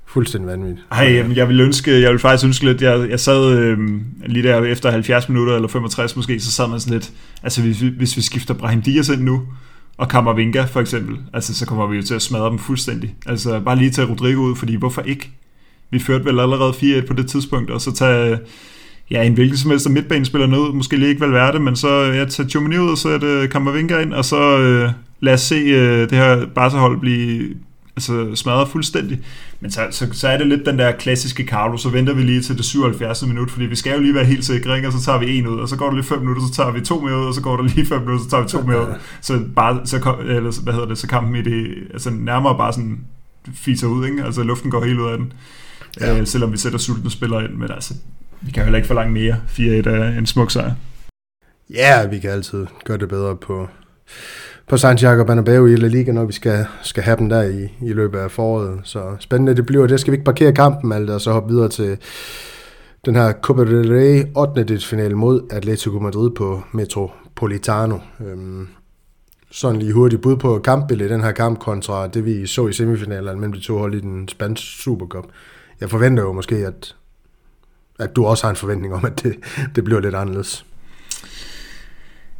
Fuldstændig vanvittigt. Ej, jeg vil ønske, jeg vil faktisk ønske lidt, jeg, jeg sad øh, lige der efter 70 minutter, eller 65 måske, så sad man sådan lidt, altså hvis, hvis vi skifter Brahim Dias ind nu, og Kammervinga for eksempel, altså så kommer vi jo til at smadre dem fuldstændig. Altså bare lige tage Rodrigo ud, fordi hvorfor ikke? Vi førte vel allerede 4-1 på det tidspunkt, og så tage ja, en hvilken som helst midtbanespiller ned, måske lige ikke det, men så ja, tage Tjomini ud, og så er det Kammervinga ind, og så øh, lad os se øh, det her Barca-hold blive, altså smadret fuldstændig. Men så, så, så er det lidt den der klassiske Carlo, så venter vi lige til det 77. minut, fordi vi skal jo lige være helt sikre, ikke? og så tager vi en ud, og så går der lige 5 minutter, så tager vi to mere ud, og så går der lige 5 minutter, så tager vi to mere ud. Så, bare, så, eller, hvad hedder det, så kampen i det, altså nærmere bare sådan fiser ud, ikke? altså luften går helt ud af den. Ja. Øh, selvom vi sætter sultne spillere ind, men altså, vi kan jo heller ikke forlange mere. 4-1 er en smuk sejr. Ja, vi kan altid gøre det bedre på, på Santiago Bernabeu i La Liga, når vi skal, skal have dem der i, i løbet af foråret. Så spændende det bliver. Det skal vi ikke parkere kampen, alt, og så hoppe videre til den her Copa del Rey 8. finale mod Atletico Madrid på Metropolitano. Øhm, sådan lige hurtigt bud på kampbilledet i den her kamp kontra det, vi så i semifinalen mellem de to hold i den spanske Supercup. Jeg forventer jo måske, at, at du også har en forventning om, at det, det bliver lidt anderledes.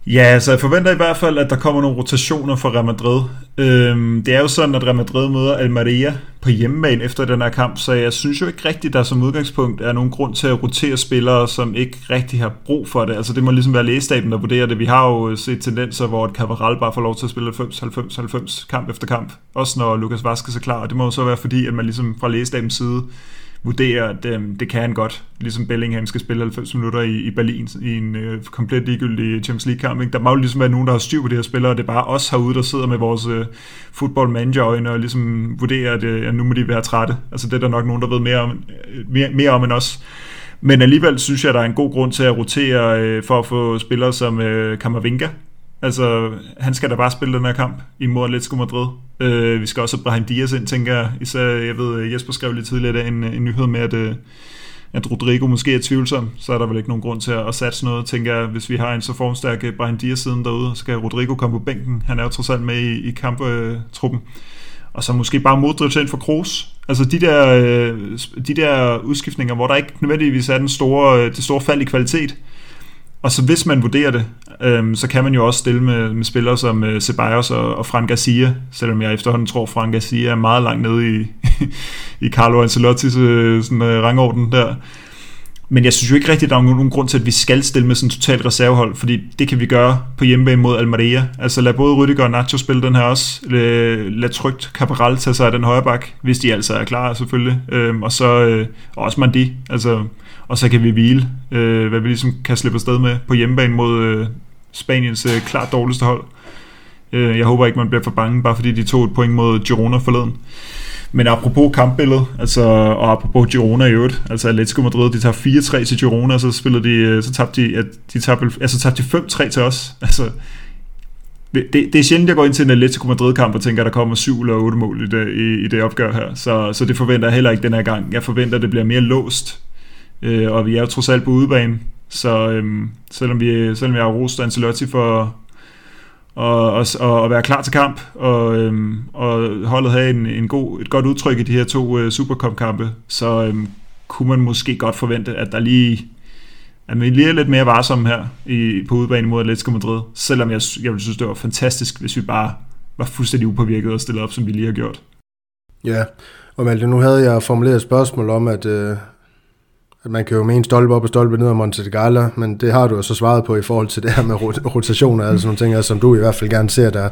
Ja, altså jeg forventer i hvert fald, at der kommer nogle rotationer for Real Madrid. Øhm, det er jo sådan, at Real Madrid møder Almeria på hjemmebane efter den her kamp, så jeg synes jo ikke rigtigt, der som udgangspunkt er nogen grund til at rotere spillere, som ikke rigtig har brug for det. Altså det må ligesom være lægestaben, der vurderer det. Vi har jo set tendenser, hvor et Cavaral bare får lov til at spille 90-90-90 kamp efter kamp, også når Lukas Vazquez er klar, og det må jo så være fordi, at man ligesom fra lægestabens side vurderer, at øh, det kan han godt. Ligesom Bellingham skal spille 90 minutter i, i Berlin i en øh, komplet ligegyldig Champions League-kamp. Ikke? Der må jo ligesom være nogen, der har styr på de her spillere, og det er bare os herude, der sidder med vores øh, football manager og ligesom vurderer, at øh, nu må de være trætte. Altså det er der nok nogen, der ved mere om, øh, mere, mere om end os. Men alligevel synes jeg, der er en god grund til at rotere øh, for at få spillere som øh, Kammervinga, Altså, han skal da bare spille den her kamp imod Atletico Madrid. Øh, vi skal også have Brahim Diaz ind, tænker jeg. Især, jeg ved, Jesper skrev lidt tidligere en, en nyhed med, at, øh, at Rodrigo måske er tvivlsom. Så er der vel ikke nogen grund til at, at satse noget, tænker jeg. Hvis vi har en så formstærk øh, Brahim Diaz siden derude, så skal Rodrigo komme på bænken. Han er jo trods alt med i, i kamptruppen. Øh, Og så måske bare Modric ind for Kroos. Altså de der, øh, de der udskiftninger, hvor der ikke nødvendigvis er den store, øh, det store fald i kvalitet, og så hvis man vurderer det, øhm, så kan man jo også stille med, med spillere som øh, Ceballos og, og Frank Garcia, selvom jeg efterhånden tror, at Frank Garcia er meget langt nede i, i Carlo Ancelotti's øh, sådan, øh, rangorden der. Men jeg synes jo ikke rigtigt, at der er nogen grund til, at vi skal stille med sådan en totalt reservehold, fordi det kan vi gøre på hjemmebane mod Almeria. Altså lad både Rüdiger og Nacho spille den her også. Lad, lad trygt Caparal tage sig af den højre bak, hvis de altså er klar selvfølgelig. Øhm, og så øh, og også Mandi. Altså, og så kan vi hvile, øh, hvad vi ligesom kan slippe afsted med på hjemmebane mod øh, Spaniens øh, klart dårligste hold. Øh, jeg håber ikke, man bliver for bange, bare fordi de tog et point mod Girona forleden. Men apropos kampbilledet, altså, og apropos Girona i øvrigt, altså Atletico Madrid, de tager 4-3 til Girona, så spiller de, øh, så tabte de, at de tabte, altså tabte de 5-3 til os. Altså, det, det er sjældent, jeg går ind til en Atletico Madrid-kamp og tænker, at der kommer 7 eller 8 mål i det, i, i det opgør her. Så, så det forventer jeg heller ikke den her gang. Jeg forventer, at det bliver mere låst. Øh, og vi er jo trods alt på udebane. Så øhm, selvom, vi, selvom jeg har rost Ancelotti for, og, og, og, og være klar til kamp, og, øhm, og holdet havde en, en god, et godt udtryk i de her to øh, Supercup-kampe, så øhm, kunne man måske godt forvente, at der lige at vi lige er lidt mere varsomme her i, på udebane mod Atletico Madrid, selvom jeg, jeg ville synes, det var fantastisk, hvis vi bare var fuldstændig upåvirket og stillet op, som vi lige har gjort. Ja, og Malte, nu havde jeg formuleret et spørgsmål om, at, øh, at man kan jo mene stolpe op og stolpe ned om Monte Gala, men det har du jo så svaret på i forhold til det her med rotationer, altså nogle ting, som du i hvert fald gerne ser, der,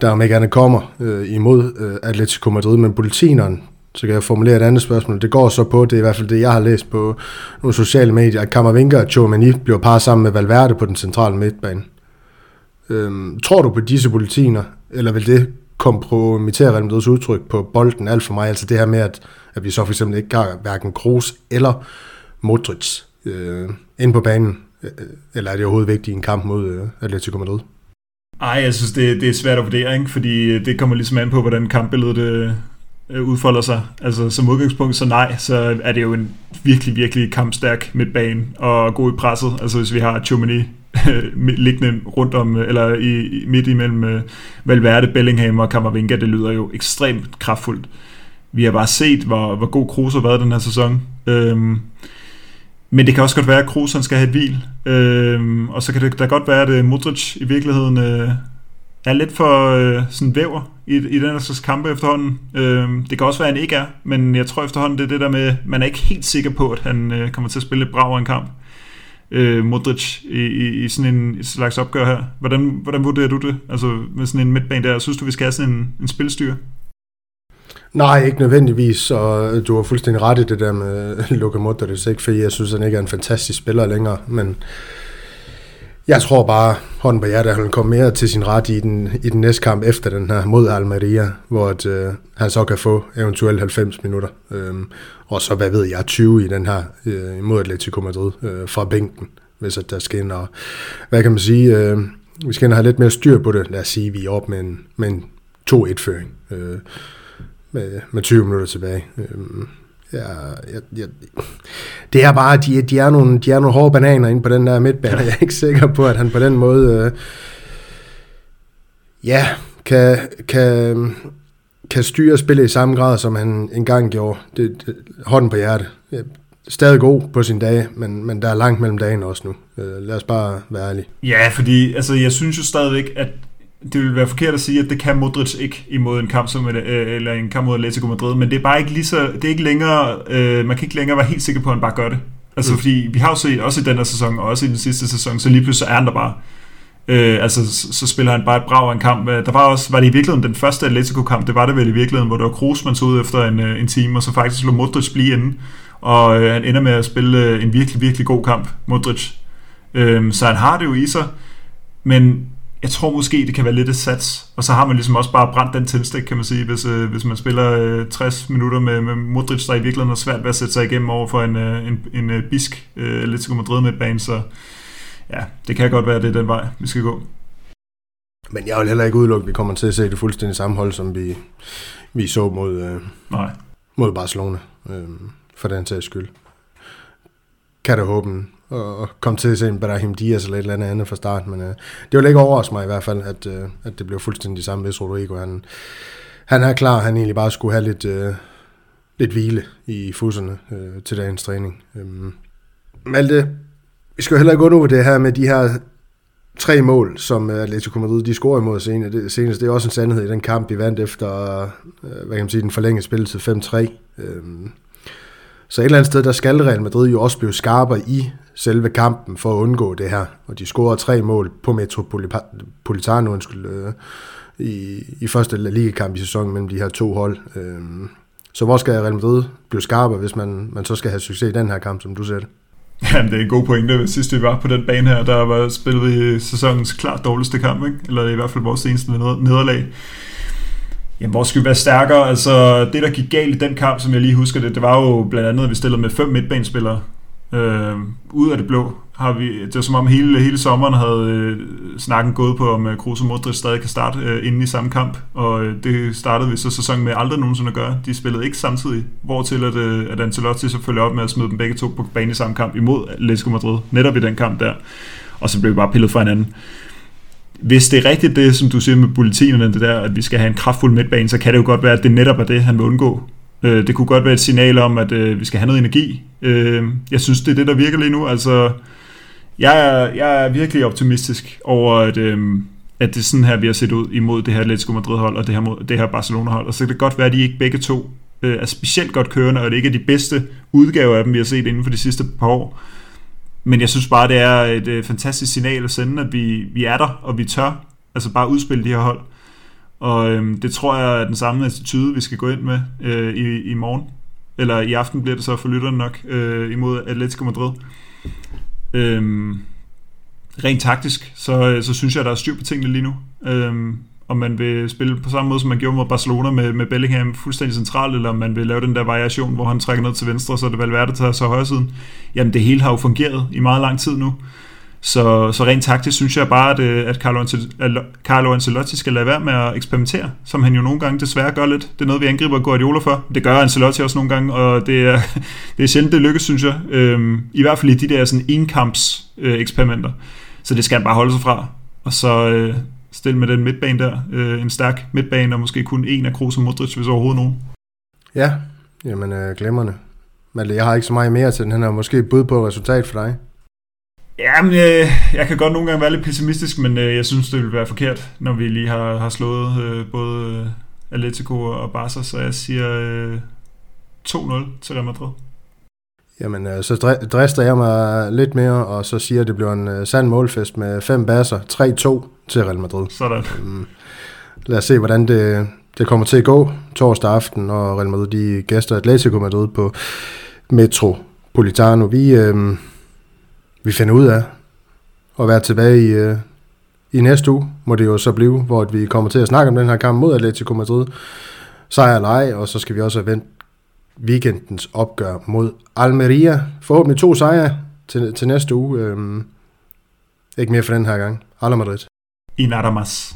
der om ikke andet kommer øh, imod øh, Atletico Madrid, men politineren, så kan jeg formulere et andet spørgsmål. Det går så på, det er i hvert fald det, jeg har læst på nogle sociale medier, at Kammervinga og Chomani bliver parret sammen med Valverde på den centrale midtbane. Øhm, tror du på disse politiner, eller vil det kompromittere Real Madrids udtryk på bolden alt for mig? Altså det her med, at, at vi så for eksempel ikke har hverken Kroos eller Modric øh, ind på banen, øh, eller er det overhovedet vigtigt i en kamp mod øh, Atletico Madrid? Ej, jeg synes, det, det er svært at vurdere, ikke? fordi øh, det kommer ligesom an på, hvordan kampbilledet øh, øh, udfolder sig. Altså som udgangspunkt, så nej, så er det jo en virkelig, virkelig kampstærk midtbane og god i presset. Altså hvis vi har Chomini liggende rundt om, øh, eller i, midt imellem Valverde, Bellingham og Kammervinga, det lyder jo ekstremt kraftfuldt. Vi har bare set, hvor, hvor god Kroos har været den her sæson. Øhm, men det kan også godt være, at Kroos han skal have et hvil. Øhm, og så kan det da godt være, at øh, Modric i virkeligheden øh, er lidt for øh, sådan væver i, i den her slags kampe efterhånden. Øhm, det kan også være, at han ikke er, men jeg tror efterhånden, det er det der med, man er ikke helt sikker på, at han øh, kommer til at spille lidt brav en kamp. Øh, Modric i, i, i sådan en slags opgør her. Hvordan, hvordan vurderer du det? Altså med sådan en midtbane der, synes du, vi skal have sådan en, en spilstyr? Nej, ikke nødvendigvis, og du har fuldstændig ret i det der med Luka Modric, ikke? fordi jeg synes, han ikke er en fantastisk spiller længere, men jeg tror bare, hånden på hjertet, at han kommer mere til sin ret i den, i den næste kamp efter den her mod Almeria, hvor at, øh, han så kan få eventuelt 90 minutter. Øh, og så, hvad ved jeg, 20 i den her øh, mod Atletico Madrid øh, fra bænken, hvis at der skal ind. Og, hvad kan man sige, øh, vi skal ind og have lidt mere styr på det. Lad os sige, at vi er op med en, med en 2-1-føring øh, med, med 20 minutter tilbage. Øh, Ja, jeg, jeg, det er bare, de, de, er nogle, de er nogle hårde bananer inde på den der midtbane. Jeg er ikke sikker på, at han på den måde, øh, ja, kan, kan, kan styre spillet i samme grad, som han engang gjorde. Det, det, hånden på hjertet. Stadig god på sin dage, men, men der er langt mellem dagen også nu. Øh, lad os bare være ærlige. Ja, fordi altså, jeg synes jo stadigvæk, at det vil være forkert at sige, at det kan Modric ikke imod en kamp som øh, eller en kamp mod Atletico Madrid, men det er bare ikke lige så, det er ikke længere, øh, man kan ikke længere være helt sikker på, at han bare gør det. Altså mm. fordi vi har jo set, også i den her sæson, og også i den sidste sæson, så lige pludselig er han der bare. Øh, altså så, spiller han bare et brag af en kamp. Der var også, var det i virkeligheden den første Atletico-kamp, det var det vel i virkeligheden, hvor der var Kroos, man så ud efter en, øh, en time, og så faktisk lå Modric blive inde. Og øh, han ender med at spille en virkelig, virkelig god kamp, Modric. Øh, så han har det jo i sig, men jeg tror måske, det kan være lidt et sats. Og så har man ligesom også bare brændt den tændstik, kan man sige, hvis, øh, hvis man spiller øh, 60 minutter med, med Modric, der i virkeligheden er svært ved at sætte sig igennem over for en, øh, en, en øh, bisk øh, Atletico Madrid med bane, så ja, det kan godt være, det er den vej, vi skal gå. Men jeg vil heller ikke udelukke, at vi kommer til at se det fuldstændig samme hold, som vi, vi så mod, øh, Nej. mod Barcelona, øh, for den sags skyld. Kan da håbe og komme til at se en Brahim Diaz eller et eller andet andet fra start, men øh, det vil ikke overraske mig i hvert fald, at, øh, at det blev fuldstændig samme, hvis Rodrigo han, han er klar, han egentlig bare skulle have lidt, øh, lidt hvile i fusserne øh, til dagens træning. Øh, Malte, vi skal jo heller ikke gå det her med de her tre mål, som øh, Atletico Madrid de scorer imod senest. Det er også en sandhed i den kamp, vi vandt efter øh, hvad kan man sige, den forlængede spilletid 5-3. Øh, så et eller andet sted, der skal Real Madrid jo også blive skarpere i selve kampen for at undgå det her. Og de scorede tre mål på Metropolitano undskyld, øh, i, i første ligekamp i sæsonen mellem de her to hold. Øh, så hvor skal Real Madrid blive skarpere, hvis man, man så skal have succes i den her kamp, som du ser det? Jamen, det er en god pointe. Sidst vi var på den bane her, der var spillet vi sæsonens klart dårligste kamp, ikke? eller i hvert fald vores seneste nederlag. Jamen, hvor skal vi være stærkere? Altså, det, der gik galt i den kamp, som jeg lige husker det, det var jo blandt andet, at vi stillede med fem midtbanespillere øh, ud af det blå. Har vi, det var som om hele, hele sommeren havde øh, snakken gået på, om øh, Kroos og Modric stadig kan starte øh, inden i samme kamp, og øh, det startede vi så sæsonen med aldrig nogensinde at gøre. De spillede ikke samtidig, hvortil at, øh, at Ancelotti så følger op med at smide dem begge to på banen i samme kamp imod Atletico Madrid, netop i den kamp der, og så blev vi bare pillet fra hinanden hvis det er rigtigt det, som du siger med bulletinerne, det der, at vi skal have en kraftfuld midtbane, så kan det jo godt være, at det netop er det, han vil undgå. Øh, det kunne godt være et signal om, at øh, vi skal have noget energi Øh, jeg synes, det er det, der virker lige nu. Altså, jeg er, jeg er virkelig optimistisk over, at, øh, at det er sådan her, vi har set ud imod det her Atletico Madrid-hold og det her, mod, det her Barcelona-hold. Og så kan det godt være, at de ikke begge to øh, er specielt godt kørende, og det ikke er de bedste udgaver af dem, vi har set inden for de sidste par år. Men jeg synes bare, det er et øh, fantastisk signal at sende, at vi, vi er der, og vi tør altså bare udspille de her hold. Og øhm, det tror jeg er den samme attitude, vi skal gå ind med øh, i, i morgen. Eller i aften bliver det så for lytterne nok øh, imod Atletico Madrid. Øhm, rent taktisk, så, øh, så synes jeg, der er styr på tingene lige nu. Øhm, om man vil spille på samme måde, som man gjorde mod Barcelona med, med Bellingham fuldstændig centralt, eller om man vil lave den der variation, hvor han trækker ned til venstre, så er det Valverde, der tager så højre siden. Jamen det hele har jo fungeret i meget lang tid nu. Så, så rent taktisk synes jeg bare, at, øh, at Carlo, Carlo Ancelotti skal lade være med at eksperimentere, som han jo nogle gange desværre gør lidt. Det er noget, vi angriber Guardiola for. Det gør Ancelotti også nogle gange, og det er, det er sjældent, det lykkes, synes jeg. Øhm, I hvert fald i de der sådan enkamps øh, eksperimenter. Så det skal han bare holde sig fra. Og så øh, stille med den midtbane der. Øh, en stærk midtbane, og måske kun en af Kroos og Modric, hvis overhovedet nogen. Ja, jamen øh, glemmerne. Men jeg har ikke så meget mere til den. Han er måske bud på resultat for dig. Jamen, øh, jeg kan godt nogle gange være lidt pessimistisk, men øh, jeg synes, det vil være forkert, når vi lige har, har slået øh, både øh, Atletico og Barca, så jeg siger øh, 2-0 til Real Madrid. Jamen, øh, så drister jeg mig lidt mere, og så siger, at det bliver en øh, sand målfest med fem basser, 3-2 til Real Madrid. Sådan. Um, lad os se, hvordan det, det kommer til at gå torsdag aften, når Real Madrid de gæster Atletico Madrid på Metropolitano. Vi... Øh, vi finder ud af at være tilbage i, øh, i næste uge, må det jo så blive, hvor vi kommer til at snakke om den her kamp mod Atletico Madrid. Sejr eller ej, og så skal vi også have vendt weekendens opgør mod Almeria. Forhåbentlig to sejre til, til næste uge. Øhm, ikke mere for den her gang. Hala Madrid. I nada más.